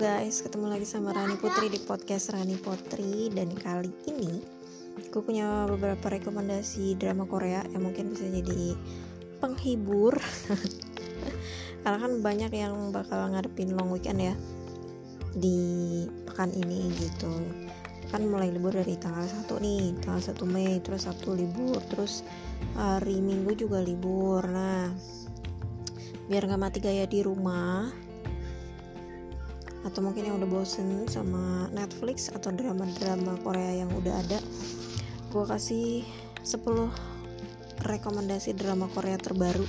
guys, ketemu lagi sama Rani Putri di podcast Rani Putri. Dan kali ini gue punya beberapa rekomendasi drama Korea yang mungkin bisa jadi penghibur. Karena kan banyak yang bakal ngadepin long weekend ya Di pekan ini gitu. Kan mulai libur dari tanggal 1 nih, tanggal 1 Mei Terus Sabtu libur, terus hari Minggu juga libur. Nah biar gak mati gaya di rumah atau mungkin yang udah bosen sama Netflix atau drama-drama Korea yang udah ada gue kasih 10 rekomendasi drama Korea terbaru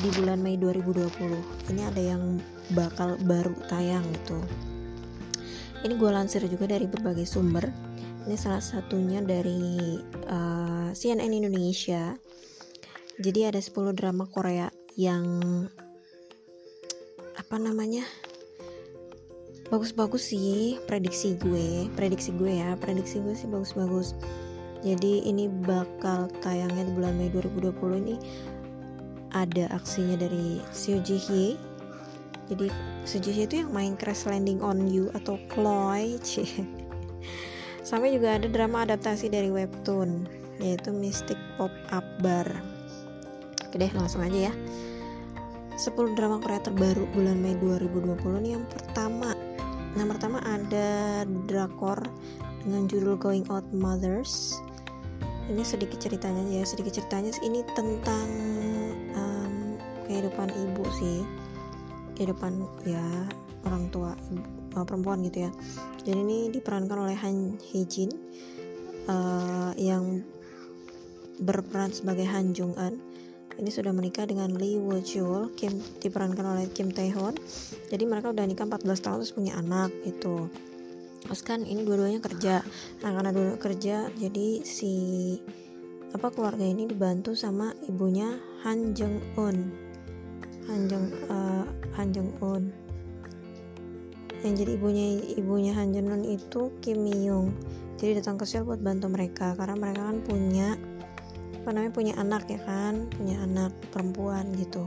di bulan Mei 2020 ini ada yang bakal baru tayang gitu. Ini gue lansir juga dari berbagai sumber. Ini salah satunya dari uh, eh, CNN Indonesia. Jadi ada 10 drama Korea yang apa namanya bagus-bagus sih prediksi gue prediksi gue ya prediksi gue sih bagus-bagus. Jadi ini bakal tayangnya di bulan Mei 2020 ini ada aksinya dari Seo Ji Hye. Jadi Seo Ji Hye itu yang main Crash Landing on You atau Chloe sampai juga ada drama adaptasi dari webtoon yaitu Mystic Pop Up Bar. Oke deh langsung aja ya. 10 drama Korea terbaru bulan Mei 2020 ini. Yang pertama Nah pertama ada drakor dengan judul Going Out Mothers. Ini sedikit ceritanya ya, sedikit ceritanya ini tentang um, kehidupan ibu sih, kehidupan ya orang tua uh, perempuan gitu ya. Jadi ini diperankan oleh Han Hye Jin uh, yang berperan sebagai Han Jung An ini sudah menikah dengan Lee Woo Chul Kim diperankan oleh Kim Tae Hoon jadi mereka udah nikah 14 tahun terus punya anak gitu. Terus kan ini dua-duanya kerja. Nah karena dua kerja jadi si apa keluarga ini dibantu sama ibunya Han Jung Un Han Jung uh, Han Jung Un yang jadi ibunya ibunya Han Jung Un itu Kim Myung jadi datang ke Seoul buat bantu mereka karena mereka kan punya apa namanya punya anak ya kan? Punya anak perempuan gitu.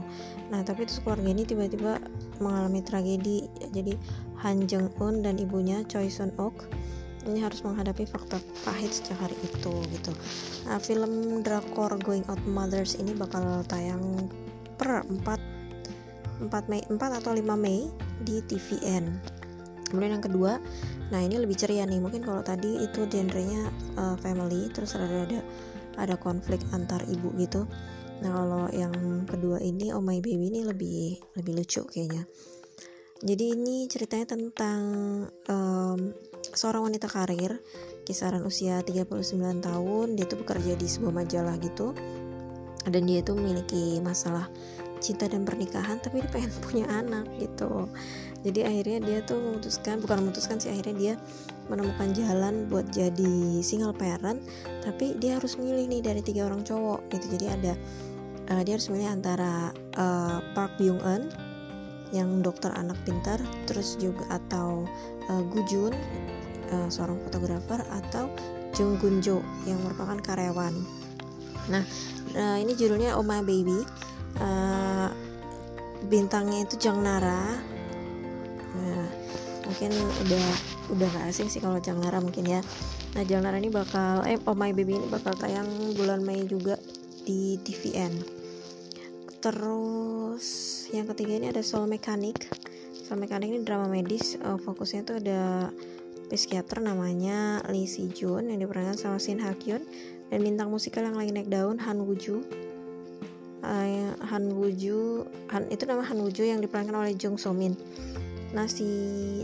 Nah tapi terus keluarga ini tiba-tiba mengalami tragedi. Jadi Han Jung Un dan ibunya Choi Sun Ok ini harus menghadapi fakta pahit sejak hari itu gitu. Nah film drakor Going Out Mothers ini bakal tayang per 4 4 Mei 4 atau 5 Mei di TVN kemudian yang kedua nah ini lebih ceria nih. Mungkin kalau tadi itu genrenya uh, family terus ada ada ada konflik antar ibu gitu. Nah kalau yang kedua ini oh my baby ini lebih lebih lucu kayaknya. Jadi ini ceritanya tentang um, seorang wanita karir kisaran usia 39 tahun. Dia tuh bekerja di sebuah majalah gitu. Dan dia tuh memiliki masalah cinta dan pernikahan tapi dia pengen punya anak gitu. Jadi akhirnya dia tuh memutuskan bukan memutuskan sih akhirnya dia menemukan jalan buat jadi single parent tapi dia harus milih nih dari tiga orang cowok gitu. Jadi ada uh, dia harus milih antara uh, Park Byung Eun yang dokter anak pintar terus juga atau uh, Gu Jun uh, seorang fotografer atau Jung Gun Jo yang merupakan karyawan. Nah uh, ini judulnya Oh My Baby uh, bintangnya itu Jang Nara. Nah, mungkin udah udah gak asing sih kalau Jang Nara mungkin ya. Nah Jang Nara ini bakal eh Oh My Baby ini bakal tayang bulan Mei juga di TVN terus yang ketiga ini ada Soul Mechanic. Soul Mechanic ini drama medis. Uh, fokusnya tuh ada psikiater namanya Lee Si Jun yang diperankan sama Shin Ha Kyun. Dan bintang musikal yang lagi naik daun Han Woo Joo uh, Han Woo Joo Han, itu nama Han Woo Joo yang diperankan oleh Jung So Min Nah si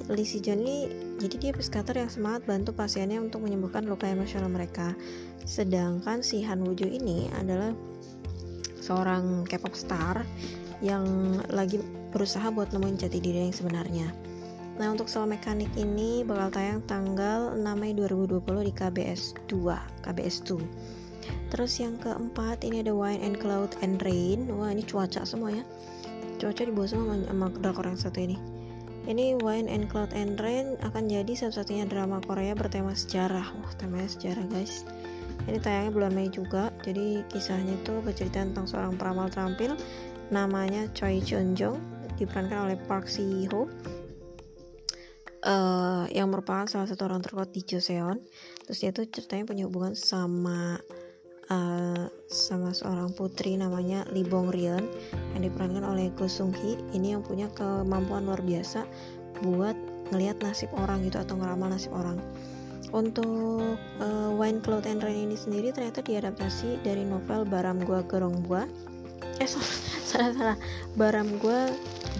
Lee Si Jun ini jadi dia psikiater yang semangat bantu pasiennya untuk menyembuhkan luka emosional mereka. Sedangkan si Han Woo ini adalah seorang K-pop star yang lagi berusaha buat nemuin jati diri yang sebenarnya. Nah untuk Soul Mechanic ini bakal tayang tanggal 6 Mei 2020 di KBS 2, KBS 2. Terus yang keempat ini ada Wine and Cloud and Rain. Wah ini cuaca semua ya. Cuaca di bawah semua sama drakor yang satu ini ini Wine and Cloud and Rain akan jadi satu-satunya drama Korea bertema sejarah. Wah, temanya sejarah, guys. Ini tayangnya bulan Mei juga. Jadi kisahnya itu bercerita tentang seorang peramal terampil namanya Choi Chun Jong diperankan oleh Park Si Ho. uh, yang merupakan salah satu orang terkuat di Joseon terus dia tuh ceritanya punya hubungan sama uh, sama seorang putri namanya Lee Bong Rion yang diperankan oleh Go Sung Hee. Ini yang punya kemampuan luar biasa buat ngelihat nasib orang gitu atau ngeramal nasib orang. Untuk uh, Wine Cloud and Rain ini sendiri ternyata diadaptasi dari novel Baram Gua Gerong Gua. Eh salah salah. Baram Gua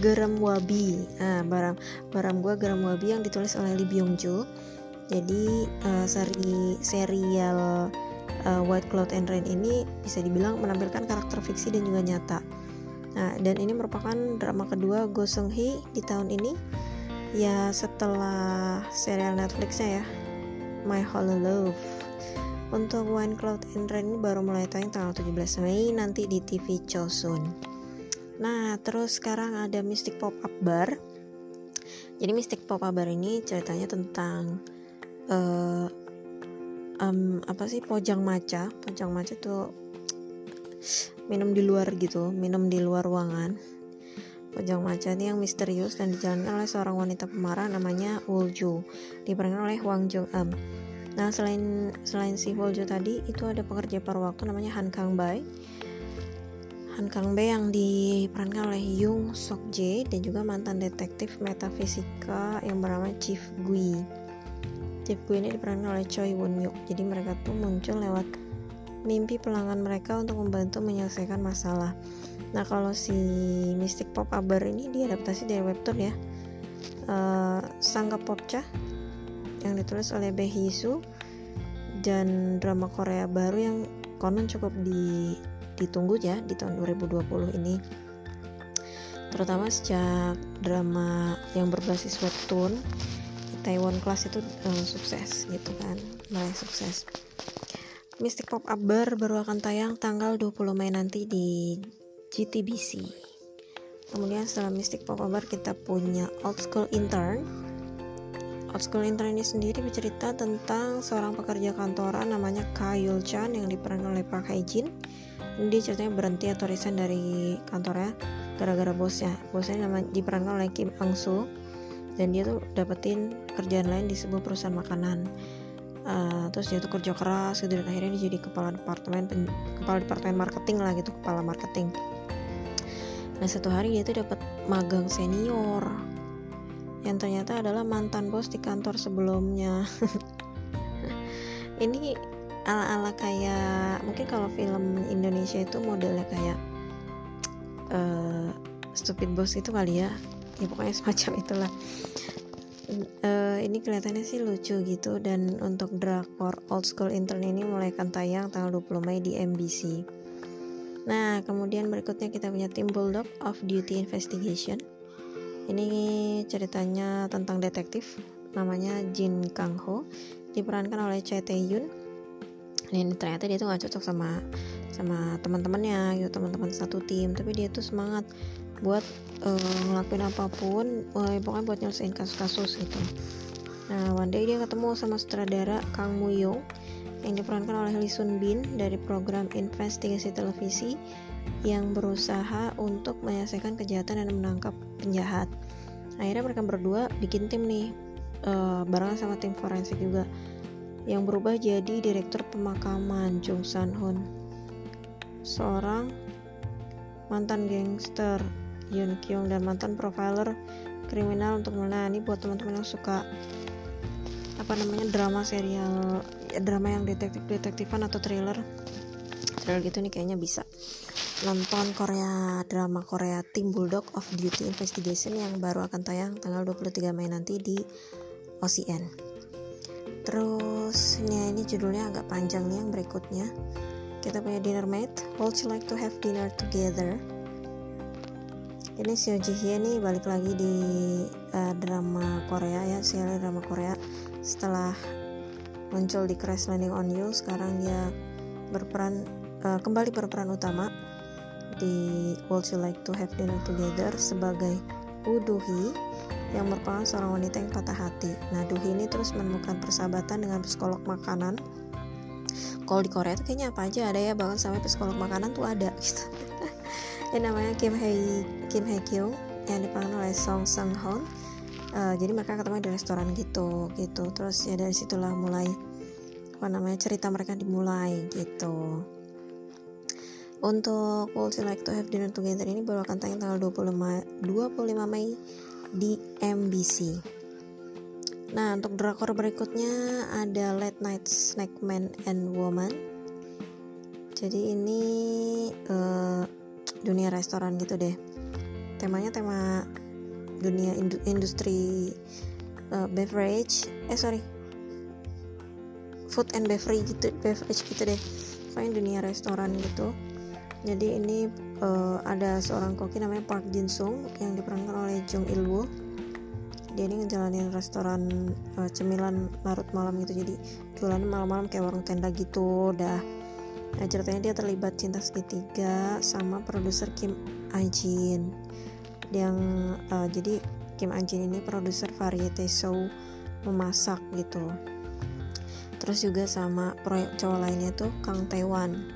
Gerem Wabi. Ah, Baram Baram Gua Gerem Wabi yang ditulis oleh Lee Byung Joo jadi uh, seri serial uh, White Cloud and Rain ini bisa dibilang menampilkan karakter fiksi dan juga nyata. Nah dan ini merupakan drama kedua Go Sung Hee di tahun ini. Ya setelah serial Netflixnya ya My Hollow Love. Untuk Wine Cloud and Rain ini baru mulai tayang tanggal 17 Mei nanti di TV Chosun. Nah terus sekarang ada Mystic Pop Up Bar. Jadi Mystic Pop Up Bar ini ceritanya tentang uh, um, apa sih pojang maca pojang maca tuh minum di luar gitu minum di luar ruangan Pojang maca ini yang misterius dan dijalankan oleh seorang wanita pemarah namanya Wolju, diperankan oleh Wang Jung Am. Nah, selain selain si Wolju tadi, itu ada pekerja paruh waktu namanya Han Kang Bai. Han Kang Bai yang diperankan oleh Yung Sok Jae dan juga mantan detektif metafisika yang bernama Chief Gui. Gui ini diperankan oleh Choi Won Yuk. Jadi mereka tuh muncul lewat mimpi pelanggan mereka untuk membantu menyelesaikan masalah. Nah kalau si Mystic Pop Aber ini diadaptasi dari webtoon ya uh, Sangka Popcha yang ditulis oleh Bae Su dan drama Korea baru yang konon cukup di, ditunggu ya di tahun 2020 ini terutama sejak drama yang berbasis webtoon Taiwan Class itu uh, sukses gitu kan mulai sukses. Mystic Pop Aber baru akan tayang tanggal 20 Mei nanti di GTBC kemudian setelah Mystic Pop Bar kita punya Old School Intern. Old School Intern ini sendiri bercerita tentang seorang pekerja kantoran namanya Kayul Chan yang diperankan oleh Park Hae Jin. Dia ceritanya berhenti atau resign dari kantornya gara-gara bosnya. Bosnya namanya diperankan oleh Kim Ang Soo dan dia tuh dapetin kerjaan lain di sebuah perusahaan makanan. Uh, terus dia tuh kerja keras gitu dan akhirnya dia jadi kepala departemen pen, kepala departemen marketing lah gitu kepala marketing. Nah satu hari dia tuh dapat magang senior yang ternyata adalah mantan bos di kantor sebelumnya. Ini ala-ala kayak mungkin kalau film Indonesia itu modelnya kayak uh, stupid boss itu kali ya ya pokoknya semacam itulah uh, ini kelihatannya sih lucu gitu dan untuk drakor Old School Intern ini mulai akan tayang tanggal 20 Mei di MBC. Nah, kemudian berikutnya kita punya Tim Bulldog of Duty Investigation. Ini ceritanya tentang detektif namanya Jin Kang Ho diperankan oleh Choi Tae Yoon. Dan ternyata dia tuh gak cocok sama sama teman-temannya gitu teman-teman satu tim. Tapi dia tuh semangat buat uh, ngelakuin apa pun uh, pokoknya buat nyelesain kasus-kasus gitu. Nah one day dia ketemu sama sutradara Kang Muyong yang diperankan oleh Lee Sun Bin dari program investigasi televisi yang berusaha untuk menyelesaikan kejahatan dan menangkap penjahat. Akhirnya mereka berdua bikin tim nih uh, barengan sama tim forensik juga yang berubah jadi direktur pemakaman Jung San Hoon seorang mantan gangster Yun Kyung dan mantan profiler kriminal untuk mulai ini buat teman-teman yang suka apa namanya drama serial ya, drama yang detektif detektifan atau thriller. Thriller gitu nih kayaknya bisa. Nonton Korea drama Korea Team Bulldog of Duty Investigation yang baru akan tayang tanggal 23 Mei nanti di OCN terus ini judulnya agak panjang nih yang berikutnya kita punya dinner mate would you like to have dinner together ini Seo Ji Hye nih balik lagi di uh, drama Korea ya serial drama Korea setelah muncul di Crash Landing on You sekarang dia berperan uh, kembali berperan utama di Would You Like to Have Dinner Together sebagai Hee yang merupakan seorang wanita yang patah hati. Nah, Hee ini terus menemukan persahabatan dengan psikolog makanan. Kalau di Korea tuh kayaknya apa aja ada ya, bahkan sampai psikolog makanan tuh ada gitu. Yang namanya Kim Hae Kim Hae Kyung yang diperankan oleh Song Seung Hoon uh, jadi mereka ketemu di restoran gitu gitu. Terus ya dari situlah mulai apa namanya cerita mereka dimulai gitu. Untuk Would You Like to Have Dinner Together ini baru akan tayang tanggal 25, 25 Mei di MBC Nah untuk drakor berikutnya ada Late Night Snack Man and Woman. Jadi ini uh, dunia restoran gitu deh. Temanya tema dunia industri uh, beverage Eh sorry. Food and beverage gitu, beverage gitu deh. Pokoknya dunia restoran gitu. Jadi ini uh, ada seorang koki namanya Park Jin Sung yang diperankan oleh Jung Il Woo dia ini ngejalanin restoran uh, cemilan larut malam gitu. Jadi jualannya malam-malam kayak warung tenda gitu dah. Nah ceritanya dia terlibat cinta segitiga sama produser Kim Ajin. Yang uh, jadi Kim Ajin ini produser variety show memasak gitu. Terus juga sama proyek cowok lainnya tuh Kang Taiwan.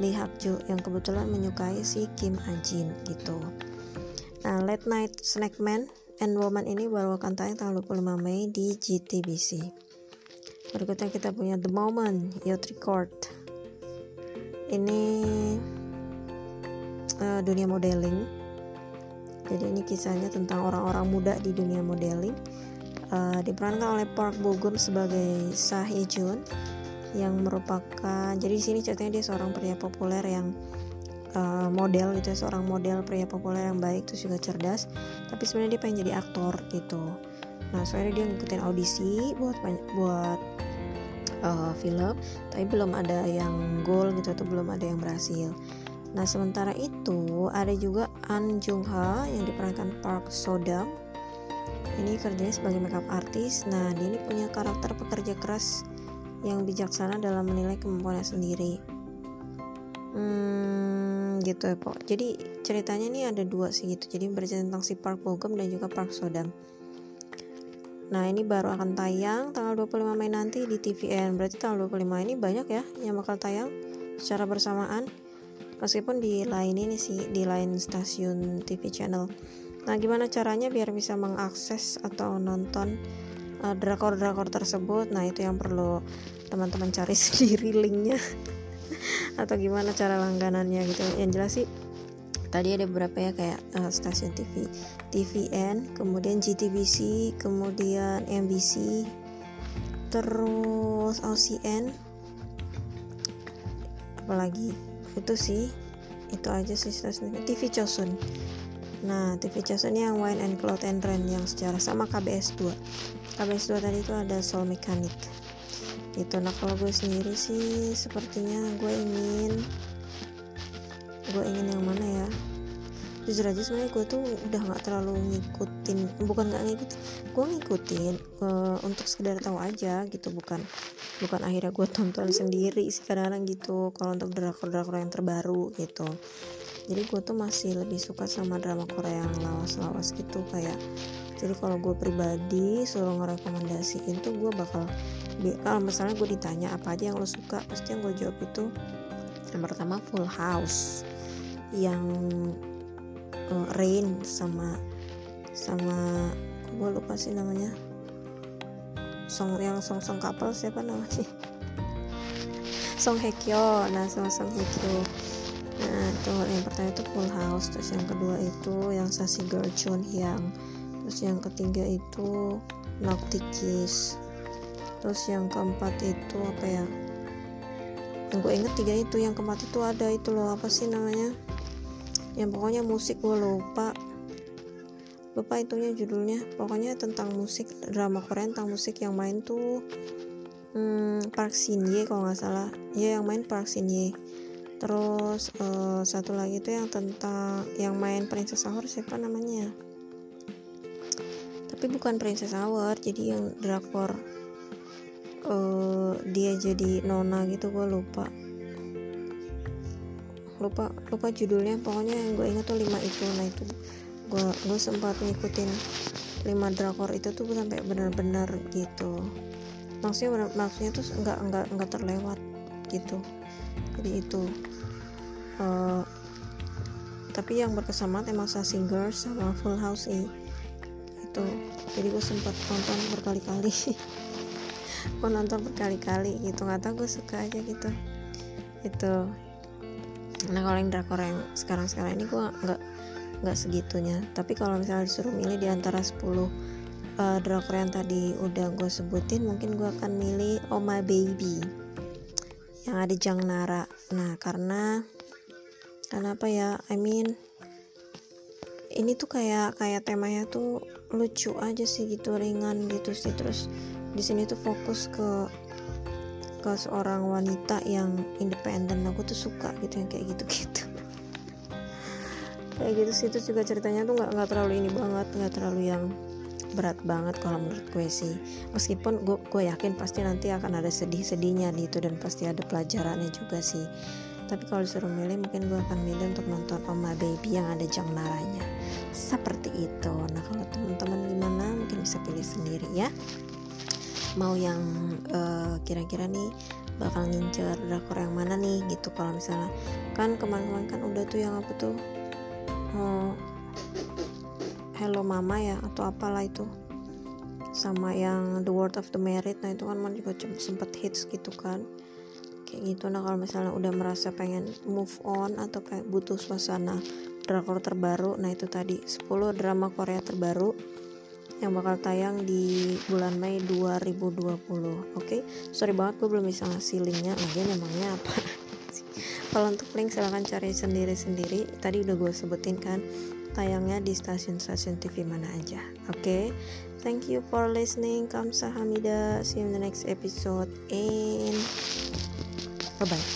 Lee Hak Jo yang kebetulan menyukai si Kim Ajin gitu. Nah, Late Night Snack Man and Woman ini baru akan tayang tanggal 25 Mei di GTBC. Berikutnya kita punya The Moment Youth Record. Ini uh, dunia modeling. Jadi ini kisahnya tentang orang-orang muda di dunia modeling. Uh, diperankan oleh Park Bo Gum sebagai Sah Jun yang merupakan jadi di sini ceritanya dia seorang pria populer yang uh, model gitu ya, seorang model pria populer yang baik terus juga cerdas tapi sebenarnya dia pengen jadi aktor gitu. Nah soalnya dia ngikutin audisi buat buat uh, film tapi belum ada yang goal gitu atau belum ada yang berhasil. Nah sementara itu ada juga An Jung Ha yang diperankan Park Sodam ini kerjanya sebagai makeup artist nah dia ini punya karakter pekerja keras yang bijaksana dalam menilai kemampuannya sendiri hmm, gitu ya pok jadi ceritanya ini ada dua sih gitu. Jadi bercerita tentang si Park Bogum dan juga Park Sodam nah ini baru akan tayang tanggal 25 Mei nanti di TVN berarti tanggal 25 ini banyak ya yang bakal tayang secara bersamaan. Meskipun di lain ini sih di lain stasiun TV channel. Nah gimana caranya biar bisa mengakses atau nonton uh, drakor-drakor tersebut? Nah itu yang perlu teman-teman cari sendiri linknya atau gimana cara langganannya gitu. Yang jelas sih tadi ada beberapa ya kayak uh, stasiun TV TVN kemudian GTBC kemudian MBC terus OCN apalagi? Itu sih itu aja sih stasiun TV Chosun. Nah TV Chosun yang Wine and Cloud and Rain yang secara sama KBS 2 KBS 2 tadi itu ada soul mechanic itu nah kalau gue sendiri sih sepertinya gue ingin gue ingin yang mana ya? Jujur aja sebenarnya gue tuh udah nggak terlalu ngikutin bukan nggak ngikutin gue ngikutin uh, untuk sekedar tahu aja gitu. Bukan bukan akhirnya gue tonton sendiri sih kadang-kadang gitu kalau untuk drakor-drakor yang terbaru gitu. Jadi gue tuh masih lebih suka sama drama Korea yang lawas-lawas gitu kayak jadi kalau gue pribadi suruh ngerekomendasiin tuh gue bakal kalau misalnya gue ditanya apa aja yang lo suka pasti yang gue jawab itu yang pertama Full House yang uh, Rain sama sama gue lupa sih namanya. Song yang song song couple siapa namanya? Song Hye Kyo nah Song Hye Kyo. Nah itu yang pertama itu Full House terus yang kedua itu yang Sasi Girl Chun yang terus yang ketiga itu Noctic Kiss terus yang keempat itu apa ya? Yang gue inget tiga itu yang keempat itu ada itu loh apa sih namanya? Yang pokoknya musik gue lupa. Lupa itunya judulnya. Pokoknya tentang musik drama Korea tentang musik. Yang main tuh hmm, Park Shin Ye kalau nggak salah. Ya yang main Park Shin Ye terus uh, satu lagi itu yang tentang yang main Princess Hour siapa namanya tapi bukan Princess Hour jadi yang drakor uh, dia jadi nona gitu gue lupa. Lupa lupa judulnya pokoknya yang gue ingat tuh lima itu. Nah itu gue gue sempat ngikutin lima drakor itu tuh sampai benar-benar gitu. Maksudnya bener, maksudnya tuh nggak nggak nggak terlewat gitu. Jadi itu uh, tapi yang berkesamaan emang Sassy Girls sama Full House sih gitu. Jadi gue sempat nonton berkali-kali. Gue nonton berkali-kali gitu. Nggak tau gue suka aja gitu. Itu. Nah kalau yang drakor yang sekarang-sekarang ini gue nggak nggak segitunya. Tapi kalau misalnya disuruh milih di antara 10 uh, drakor yang tadi udah gue sebutin mungkin gue akan milih Oh My Baby. Yang ada Jang Nara. Nah karena kenapa ya? I mean ini tuh kayak kayak temanya tuh lucu aja sih gitu ringan gitu sih. Terus di sini tuh fokus ke ke seorang wanita yang independen. Aku tuh suka gitu yang kayak gitu gitu kayak gitu sih. Itu juga ceritanya tuh nggak nggak terlalu ini banget nggak terlalu yang berat banget kalau menurut gue sih. Meskipun gue gue yakin pasti nanti akan ada sedih-sedihnya di itu dan pasti ada pelajarannya juga sih tapi kalau disuruh milih mungkin gue akan milih untuk nonton Oma Baby yang ada Jang Naranya seperti itu. Nah kalau teman-teman gimana? Mungkin bisa pilih sendiri ya. Mau yang uh, kira-kira nih bakal ngincer drakor yang mana nih gitu. Kalau misalnya kan kemarin-kemarin kan udah tuh yang apa tuh? Oh, Hello Mama ya atau apalah itu. Sama yang The World of the Merit nah itu kan man juga sempet hits gitu kan kayak gitu nah kalau misalnya udah merasa pengen move on atau kayak butuh suasana drakor terbaru nah itu tadi 10 drama Korea terbaru yang bakal tayang di bulan Mei 2020 oke okay? sorry banget gue belum bisa ngasih linknya lagi memangnya apa kalau untuk link silahkan cari sendiri-sendiri tadi udah gue sebutin kan tayangnya di stasiun-stasiun TV mana aja. Oke, okay? thank you for listening. Kamsahamnida. See you in the next episode and bye bye.